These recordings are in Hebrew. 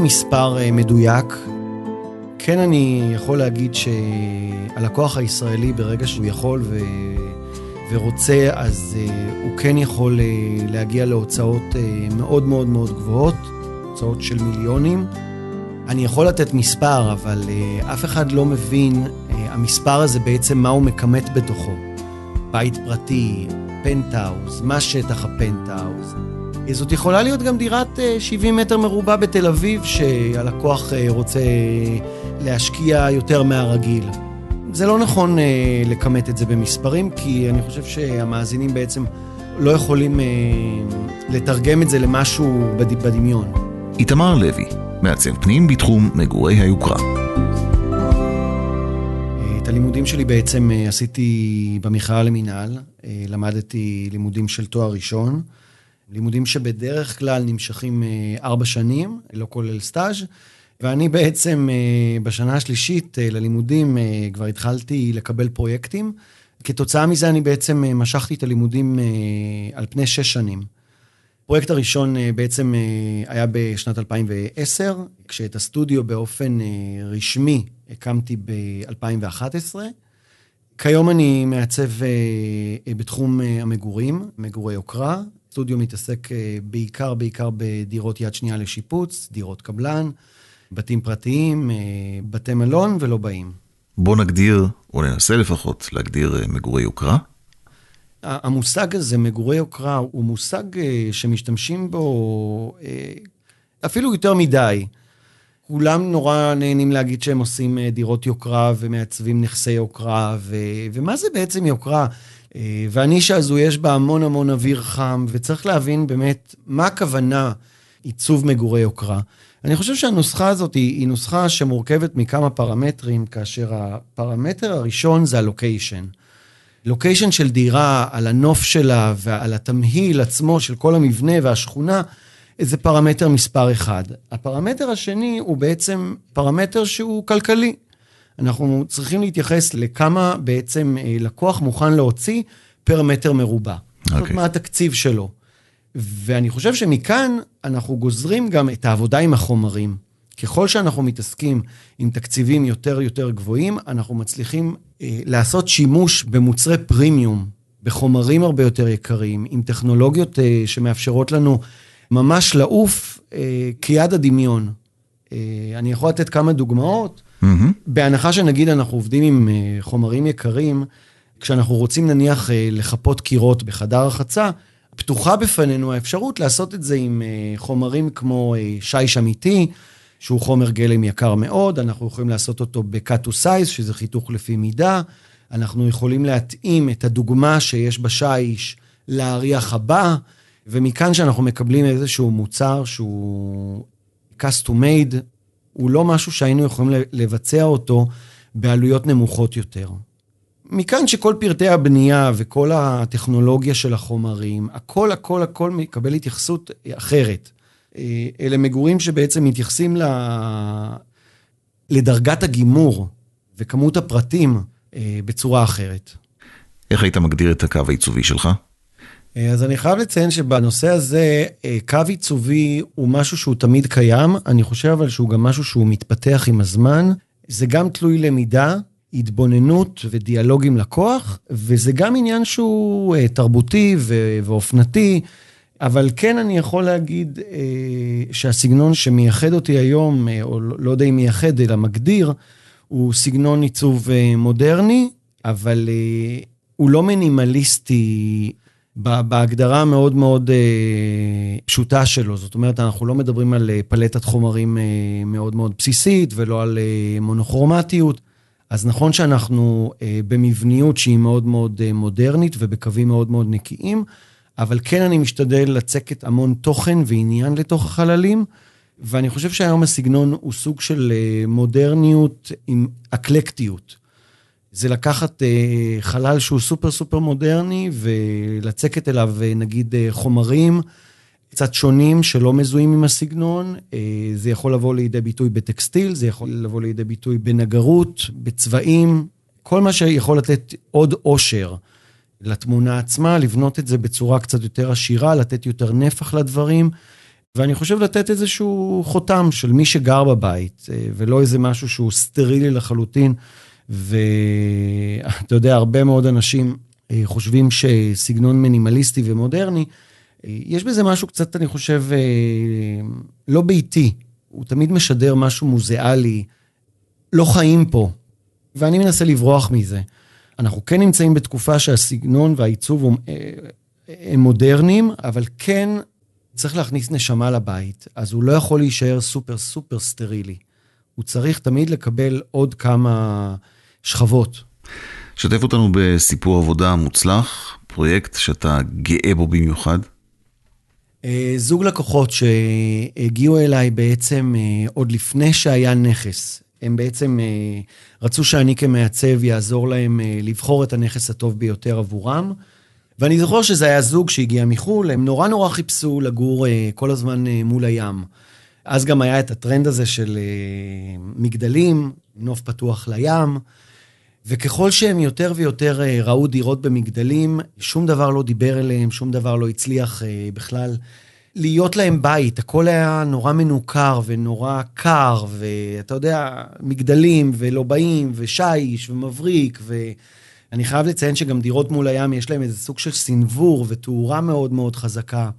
מספר מדויק. כן אני יכול להגיד שהלקוח הישראלי, ברגע שהוא יכול ו... ורוצה, אז uh, הוא כן יכול uh, להגיע להוצאות מאוד מאוד מאוד גבוהות, הוצאות של מיליונים. אני יכול לתת מספר, אבל אף אחד לא מבין המספר הזה בעצם מה הוא מכמת בתוכו. בית פרטי, פנטהאוז, מה שטח הפנטהאוז. זאת יכולה להיות גם דירת uh, 70 מטר מרובע בתל אביב, שהלקוח uh, רוצה להשקיע יותר מהרגיל. זה לא נכון אה, לכמת את זה במספרים, כי אני חושב שהמאזינים בעצם לא יכולים אה, לתרגם את זה למשהו בד... בדמיון. איתמר לוי, מעצב פנים בתחום מגורי היוקרה. את הלימודים שלי בעצם אה, עשיתי במכללה למינהל, אה, למדתי לימודים של תואר ראשון, לימודים שבדרך כלל נמשכים אה, ארבע שנים, לא כולל סטאז'. ואני בעצם אה, בשנה השלישית אה, ללימודים כבר התחלתי לקבל פרויקטים. כתוצאה מזה אני בעצם משכתי את הלימודים על פני שש שנים. הפרויקט הראשון בעצם היה בשנת 2010, כשאת הסטודיו באופן רשמי הקמתי ב-2011. כיום אני מעצב בתחום המגורים, מגורי יוקרה. סטודיו מתעסק בעיקר, בעיקר בדירות יד שנייה לשיפוץ, דירות קבלן. בתים פרטיים, אה, בתי מלון ולא באים. בוא נגדיר, או ננסה לפחות, להגדיר אה, מגורי יוקרה. המושג הזה, מגורי יוקרה, הוא מושג אה, שמשתמשים בו אפילו יותר מדי. כולם נורא נהנים להגיד שהם עושים דירות יוקרה ומעצבים נכסי יוקרה, ו... ומה זה בעצם יוקרה? והנישה הזו יש בה המון המון אוויר חם, וצריך להבין באמת מה הכוונה עיצוב מגורי יוקרה. אני חושב שהנוסחה הזאת היא, היא נוסחה שמורכבת מכמה פרמטרים, כאשר הפרמטר הראשון זה הלוקיישן. לוקיישן של דירה, על הנוף שלה ועל התמהיל עצמו של כל המבנה והשכונה, זה פרמטר מספר אחד. הפרמטר השני הוא בעצם פרמטר שהוא כלכלי. אנחנו צריכים להתייחס לכמה בעצם אה, לקוח מוכן להוציא פר מטר מרובע. Okay. זאת אוקיי. מה התקציב שלו. ואני חושב שמכאן אנחנו גוזרים גם את העבודה עם החומרים. ככל שאנחנו מתעסקים עם תקציבים יותר יותר גבוהים, אנחנו מצליחים אה, לעשות שימוש במוצרי פרימיום, בחומרים הרבה יותר יקרים, עם טכנולוגיות אה, שמאפשרות לנו ממש לעוף אה, כיד הדמיון. אה, אני יכול לתת כמה דוגמאות. Mm-hmm. בהנחה שנגיד אנחנו עובדים עם אה, חומרים יקרים, כשאנחנו רוצים נניח אה, לחפות קירות בחדר רחצה, פתוחה בפנינו האפשרות לעשות את זה עם אה, חומרים כמו שיש אמיתי, שהוא חומר גלם יקר מאוד, אנחנו יכולים לעשות אותו ב-cut to size, שזה חיתוך לפי מידה, אנחנו יכולים להתאים את הדוגמה שיש בשיש לאריח הבא, ומכאן שאנחנו מקבלים איזשהו מוצר שהוא custom made, הוא לא משהו שהיינו יכולים לבצע אותו בעלויות נמוכות יותר. מכאן שכל פרטי הבנייה וכל הטכנולוגיה של החומרים, הכל, הכל, הכל מקבל התייחסות אחרת. אה, אלה מגורים שבעצם מתייחסים ל... לדרגת הגימור וכמות הפרטים אה, בצורה אחרת. איך היית מגדיר את הקו העיצובי שלך? אה, אז אני חייב לציין שבנושא הזה, קו עיצובי הוא משהו שהוא תמיד קיים, אני חושב אבל שהוא גם משהו שהוא מתפתח עם הזמן. זה גם תלוי למידה, התבוננות ודיאלוג עם לקוח, וזה גם עניין שהוא uh, תרבותי ואופנתי, אבל כן אני יכול להגיד שהסגנון שמייחד אותי היום, או לא, לא יודע אם מייחד, אלא מגדיר, הוא סגנון עיצוב מודרני, אבל הוא לא מינימליסטי בהגדרה המאוד מאוד uh, פשוטה שלו. זאת אומרת, אנחנו לא מדברים על uh, פלטת חומרים uh, מאוד מאוד בסיסית ולא על uh, מונוכרומטיות. אז נכון שאנחנו אה, במבניות שהיא מאוד מאוד אה, מודרנית ובקווים מאוד מאוד נקיים, אבל כן אני משתדל לצקת המון תוכן ועניין לתוך החללים, ואני חושב שהיום הסגנון הוא סוג של אה, מודרניות עם אקלקטיות. זה לקחת אה, חלל שהוא סופר סופר מודרני ולצקת אליו אה, נגיד אה, חומרים. קצת שונים שלא מזוהים עם הסגנון. זה יכול לבוא לידי ביטוי בטקסטיל, זה יכול לבוא לידי ביטוי בנגרות, בצבעים, כל מה שיכול לתת עוד אושר לתמונה עצמה, לבנות את זה בצורה קצת יותר עשירה, לתת יותר נפח לדברים. ואני חושב לתת איזשהו חותם של מי שגר בבית, ולא איזה משהו שהוא סטרילי לחלוטין. ואתה יודע, הרבה מאוד אנשים אה, חושבים שסגנון מינימליסטי ומודרני, אה, יש בזה משהו קצת, אני חושב, לא ביתי. הוא תמיד משדר משהו מוזיאלי, לא חיים פה, ואני מנסה לברוח מזה. אנחנו כן נמצאים בתקופה שהסגנון והעיצוב הם מודרניים, אבל כן צריך להכניס נשמה לבית, אז הוא לא יכול להישאר סופר סופר סטרילי. הוא צריך תמיד לקבל עוד כמה שכבות. שתף אותנו בסיפור עבודה מוצלח, פרויקט שאתה גאה בו במיוחד. אה, זוג לקוחות שהגיעו אליי בעצם אה, עוד לפני שהיה נכס. הם בעצם אה, רצו שאני כמעצב יעזור להם לבחור את הנכס הטוב ביותר עבורם. ואני זוכר שזה היה זוג שהגיע מחו"ל, הם נורא נורא חיפשו לגור כל הזמן מול הים. אז גם היה את הטרנד הזה של מגדלים, נוף פתוח לים, וככל שהם יותר ויותר אה, ראו דירות במגדלים, שום דבר לא דיבר אליהם, שום דבר לא הצליח אה, בכלל להיות להם בית. הכל היה נורא מנוכר ונורא קר, ואתה יודע, מגדלים ולא באים, ושיש ומבריק, ו... אני חייב לציין שגם דירות מול הים, יש להם איזה סוג של סנוור ותאורה מאוד מאוד חזקה.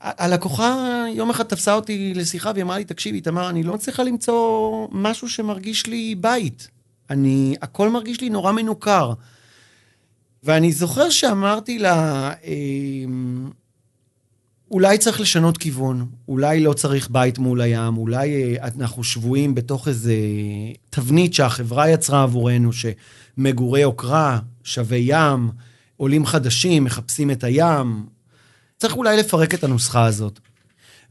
הלקוחה יום אחד תפסה אותי לשיחה והיא אמרה לי, תקשיבי, תמר, אני לא מצליחה למצוא משהו שמרגיש לי בית. אני, הכל מרגיש לי נורא מנוכר. ואני זוכר שאמרתי לה, אמ, אולי צריך לשנות כיוון, אולי לא צריך בית מול הים, אולי אה, אנחנו שבויים בתוך איזה תבנית שהחברה יצרה עבורנו, שמגורי יוקרה, שווה ים, עולים חדשים, מחפשים את הים. צריך אולי לפרק את הנוסחה הזאת.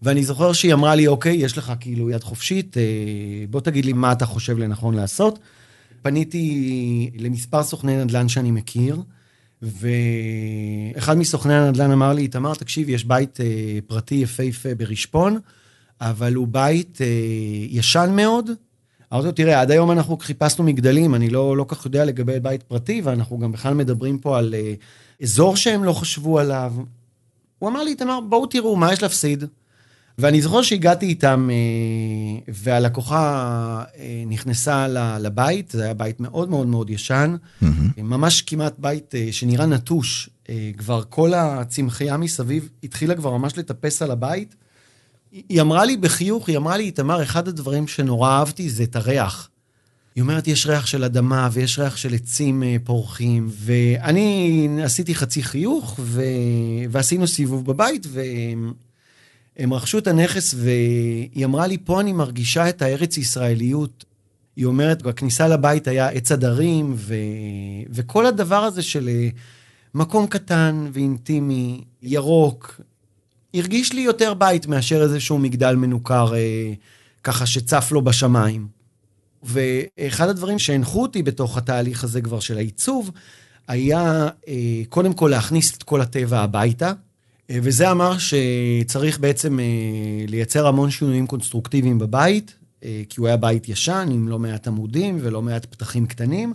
ואני זוכר שהיא אמרה לי, אוקיי, יש לך כאילו יד חופשית, אה, בוא תגיד לי מה אתה חושב לנכון לעשות. פניתי למספר סוכני נדל"ן שאני מכיר, ואחד מסוכני הנדל"ן אמר לי, איתמר, תקשיב, יש בית אה, פרטי יפהפה ברשפון, אבל הוא בית אה, ישן מאוד. אמרתי לו, תראה, עד היום אנחנו חיפשנו מגדלים, אני לא, לא כך יודע לגבי בית פרטי, ואנחנו גם בכלל מדברים פה על אה, אזור שהם לא חשבו עליו. הוא אמר לי, איתמר, בואו תראו, מה יש להפסיד? ואני זוכר שהגעתי איתם, אה, והלקוחה אה, נכנסה לבית, זה היה בית מאוד מאוד מאוד ישן, mm-hmm. ממש כמעט בית אה, שנראה נטוש. כבר כל הצמחייה מסביב התחילה כבר ממש לטפס על הבית. היא אמרה לי בחיוך, היא אמרה לי, איתמר, אחד הדברים שנורא אהבתי זה את הריח. היא אומרת, יש ריח של אדמה ויש ריח של עצים פורחים, ואני עשיתי חצי חיוך, ו... ועשינו סיבוב בבית, ו... הם רכשו את הנכס והיא אמרה לי, פה אני מרגישה את הארץ ישראליות. היא אומרת, בכניסה לבית היה עץ הדרים, ו... וכל הדבר הזה של אה, מקום קטן ואינטימי, ירוק, הרגיש לי יותר בית מאשר איזשהו מגדל מנוכר, אה, ככה שצף לו בשמיים. ואחד הדברים שהנחו אותי בתוך התהליך הזה כבר של העיצוב, היה אה, קודם כל להכניס את כל הטבע הביתה. אה, וזה אמר שצריך בעצם אה, לייצר המון שינויים קונסטרוקטיביים בבית, אה, כי הוא היה בית ישן עם לא מעט עמודים ולא מעט פתחים קטנים,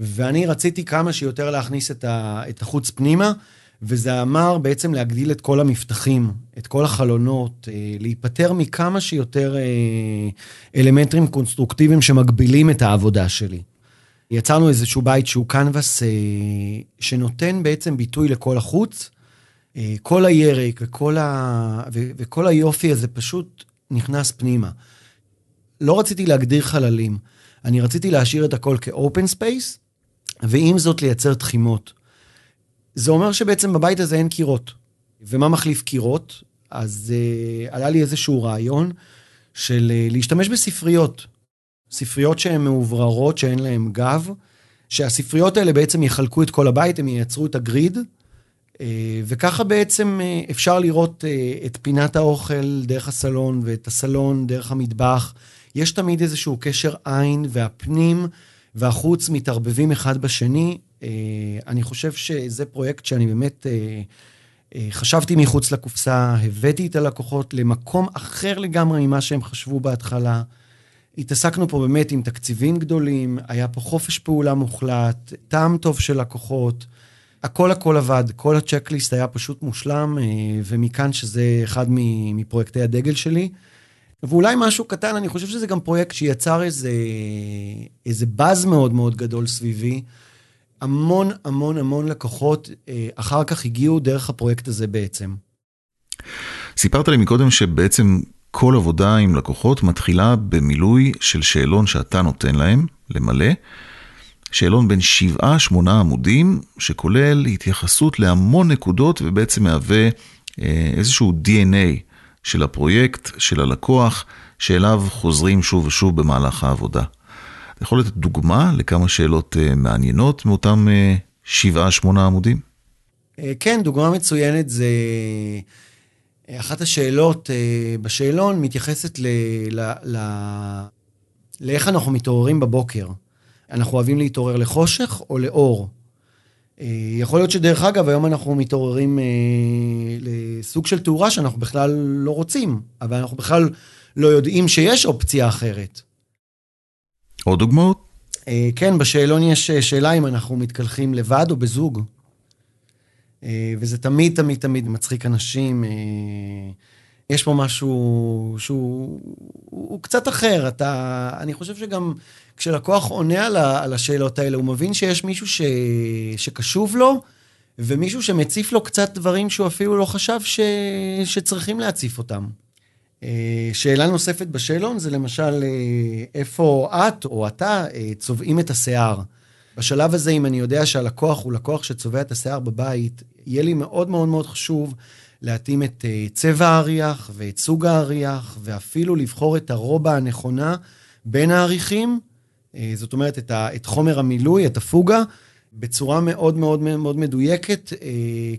ואני רציתי כמה שיותר להכניס את החוץ פנימה, וזה אמר בעצם להגדיל את כל המפתחים, את כל החלונות, להיפטר מכמה שיותר אלמנטים קונסטרוקטיביים שמגבילים את העבודה שלי. יצרנו איזשהו בית שהוא קנבס שנותן בעצם ביטוי לכל החוץ, כל הירק וכל, ה... ו... וכל היופי הזה פשוט נכנס פנימה. לא רציתי להגדיר חללים, אני רציתי להשאיר את הכל כ open space, ועם זאת לייצר תחימות. זה אומר שבעצם בבית הזה אין קירות. ומה מחליף קירות? אז uh, עלה לי איזשהו רעיון של uh, להשתמש בספריות. ספריות שהן מאובררות, שאין להן גב, שהספריות האלה בעצם יחלקו את כל הבית, הם ייצרו את הגריד, אה, וככה בעצם אה, אפשר לראות אה, את פינת האוכל דרך הסלון ואת הסלון דרך המטבח. יש תמיד איזשהו קשר עין והפנים והחוץ מתערבבים אחד בשני. אני חושב שזה פרויקט שאני באמת חשבתי מחוץ לקופסה, הבאתי את הלקוחות למקום אחר לגמרי ממה שהם חשבו בהתחלה. התעסקנו פה באמת עם תקציבים גדולים, היה פה חופש פעולה מוחלט, טעם טוב של לקוחות. הכל הכל עבד, כל הצ'קליסט היה פשוט מושלם, ומכאן שזה אחד מפרויקטי הדגל שלי. ואולי משהו קטן, אני חושב שזה גם פרויקט שיצר איזה, איזה באז מאוד מאוד גדול סביבי. המון המון המון לקוחות אה, אחר כך הגיעו דרך הפרויקט הזה בעצם. סיפרת לי מקודם שבעצם כל עבודה עם לקוחות מתחילה במילוי של שאלון שאתה נותן להם למלא. שאלון בין שבעה, שמונה עמודים, שכולל התייחסות להמון נקודות ובעצם מהווה אה, איזשהו DNA של הפרויקט, של הלקוח, שאליו חוזרים שוב ושוב במהלך העבודה. אתה יכול לתת דוגמה לכמה שאלות uh, מעניינות מאותם uh, שבעה, שמונה עמודים? כן, דוגמה מצוינת זה... אחת השאלות בשאלון מתייחסת ל... ל... ל... לאיך אנחנו מתעוררים בבוקר. אנחנו אוהבים להתעורר לחושך או לאור. יכול להיות שדרך אגב, היום אנחנו מתעוררים אה, לסוג של תאורה שאנחנו בכלל לא רוצים, אבל אנחנו בכלל לא יודעים שיש אופציה אחרת. עוד דוגמאות? אה, כן, בשאלון יש אה, שאלה אם אנחנו מתקלחים לבד או בזוג. אה, וזה תמיד, תמיד, תמיד מצחיק אנשים. יש פה משהו שהוא קצת אחר. אתה, אני חושב שגם כשלקוח עונה על, השאלות האלה, הוא מבין שיש מישהו ש, שקשוב לו, ומישהו שמציף לו קצת דברים שהוא אפילו לא חשב ש, שצריכים להציף אותם. אה, שאלה נוספת בשאלון זה למשל, אה, איפה את או אתה אה, צובעים את השיער. בשלב הזה, אם אני יודע שהלקוח הוא לקוח שצובע את השיער בבית, יהיה לי מאוד מאוד מאוד חשוב להתאים את צבע האריח ואת סוג האריח, ואפילו לבחור את הרובה הנכונה בין העריכים, זאת אומרת, את, ה, את חומר המילוי, את הפוגה, בצורה מאוד מאוד מאוד מדויקת,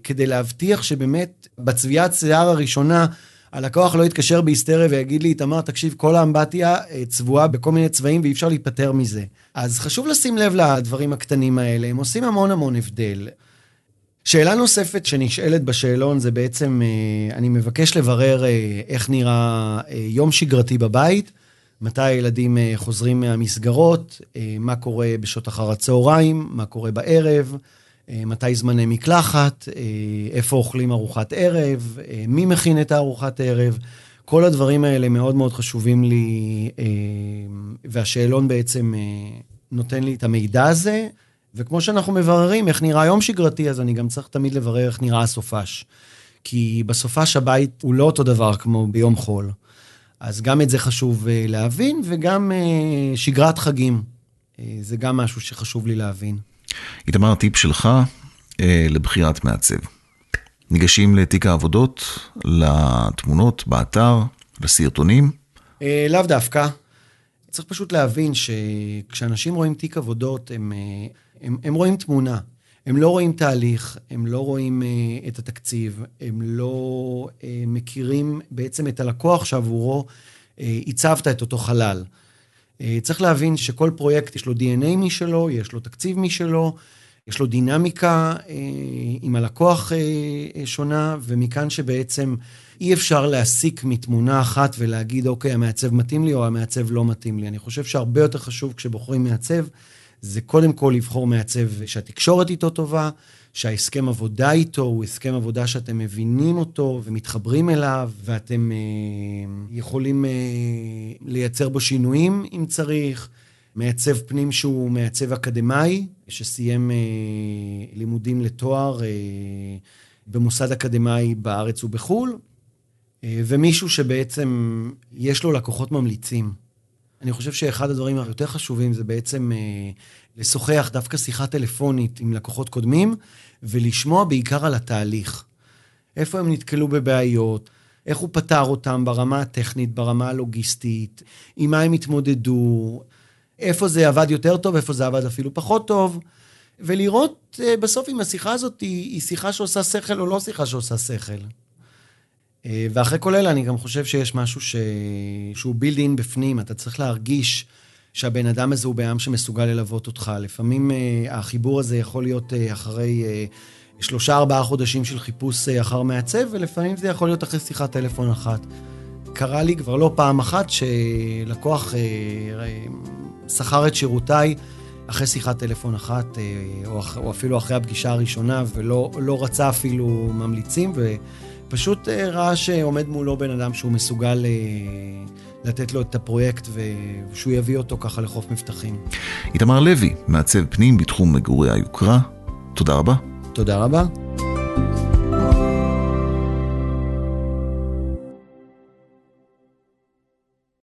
כדי להבטיח שבאמת בצביעת שיער הראשונה, הלקוח לא יתקשר בהיסטריה ויגיד לי, איתמר, תקשיב, כל האמבטיה אה, צבועה בכל מיני צבעים ואי אפשר להיפטר מזה. אז חשוב לשים לב לדברים הקטנים האלה, הם עושים המון המון הבדל. שאלה נוספת שנשאלת בשאלון זה בעצם, אה, אני מבקש לברר אה, איך נראה יום שגרתי בבית, מתי הילדים חוזרים מהמסגרות, מה קורה בשעות אחר הצהריים, מה קורה בערב, אה, מתי זמני מקלחת, אה, איפה אוכלים ארוחת ערב, אה, מי מכין את הארוחת ערב. כל הדברים האלה מאוד מאוד חשובים לי, והשאלון בעצם נותן לי את המידע הזה. וכמו שאנחנו מבררים איך נראה יום שגרתי, אז אני גם צריך תמיד לברר איך נראה הסופש. כי בסופש הבית הוא לא אותו דבר כמו ביום חול. אז גם את זה חשוב להבין, וגם שגרת חגים. זה גם משהו שחשוב לי להבין. איתמר, טיפ שלך אה, לבחירת מעצב. ניגשים לתיק העבודות, לתמונות באתר, לסרטונים? אה, לאו דווקא. צריך פשוט להבין שכשאנשים רואים תיק עבודות, הם, אה, הם, הם רואים תמונה. הם לא רואים תהליך, הם לא רואים uh, את התקציב, הם לא uh, מכירים בעצם את הלקוח שעבורו uh, הצבת את אותו חלל. אה, צריך להבין שכל פרויקט יש לו DNA משלו, יש לו תקציב משלו, יש לו דינמיקה אה, עם הלקוח אה, שונה, ומכאן שבעצם אי אפשר להסיק מתמונה אחת ולהגיד, אוקיי, המעצב מתאים לי או המעצב לא מתאים לי. אני חושב שהרבה יותר חשוב כשבוחרים מעצב, זה קודם כל לבחור מעצב שהתקשורת איתו טובה, שההסכם עבודה איתו הוא הסכם עבודה שאתם מבינים אותו ומתחברים אליו, ואתם אה, יכולים אה, לייצר בו שינויים אם צריך. מעצב פנים שהוא מעצב אקדמאי, שסיים אה, לימודים לתואר אה, במוסד אקדמאי בארץ ובחו"ל, אה, ומישהו שבעצם יש לו לקוחות ממליצים. אני חושב שאחד הדברים היותר חשובים זה בעצם אה, לשוחח דווקא שיחה טלפונית עם לקוחות קודמים, ולשמוע בעיקר על התהליך. איפה הם נתקלו בבעיות, איך הוא פתר אותם ברמה הטכנית, ברמה הלוגיסטית, עם מה הם התמודדו, איפה זה עבד יותר טוב, איפה זה עבד אפילו פחות טוב, ולראות אה, בסוף אם השיחה הזאת היא, היא שיחה שעושה שכל או לא שיחה שעושה שכל. אה, ואחרי כל אלה אני גם חושב שיש משהו ש... שהוא בילד אין בפנים, אתה צריך להרגיש שהבן אדם הזה הוא אדם שמסוגל ללוות אותך. לפעמים uh, החיבור הזה יכול להיות uh, אחרי שלושה, ארבעה חודשים של חיפוש אחר מעצב, ולפעמים זה יכול להיות אחרי שיחת טלפון אחת. קרה לי כבר לא פעם אחת שלקוח שכר את שירותיי אחרי שיחת טלפון אחת, אה, או, אפילו אחרי הפגישה הראשונה, ולא לא רצה אפילו ממליצים, ופשוט אה, ראה שעומד מולו בן אדם שהוא מסוגל אה, לתת לו את הפרויקט, ושהוא יביא אותו ככה לחוף מבטחים. איתמר לוי, מעצב פנים בתחום מגורי היוקרה, תודה רבה. תודה רבה.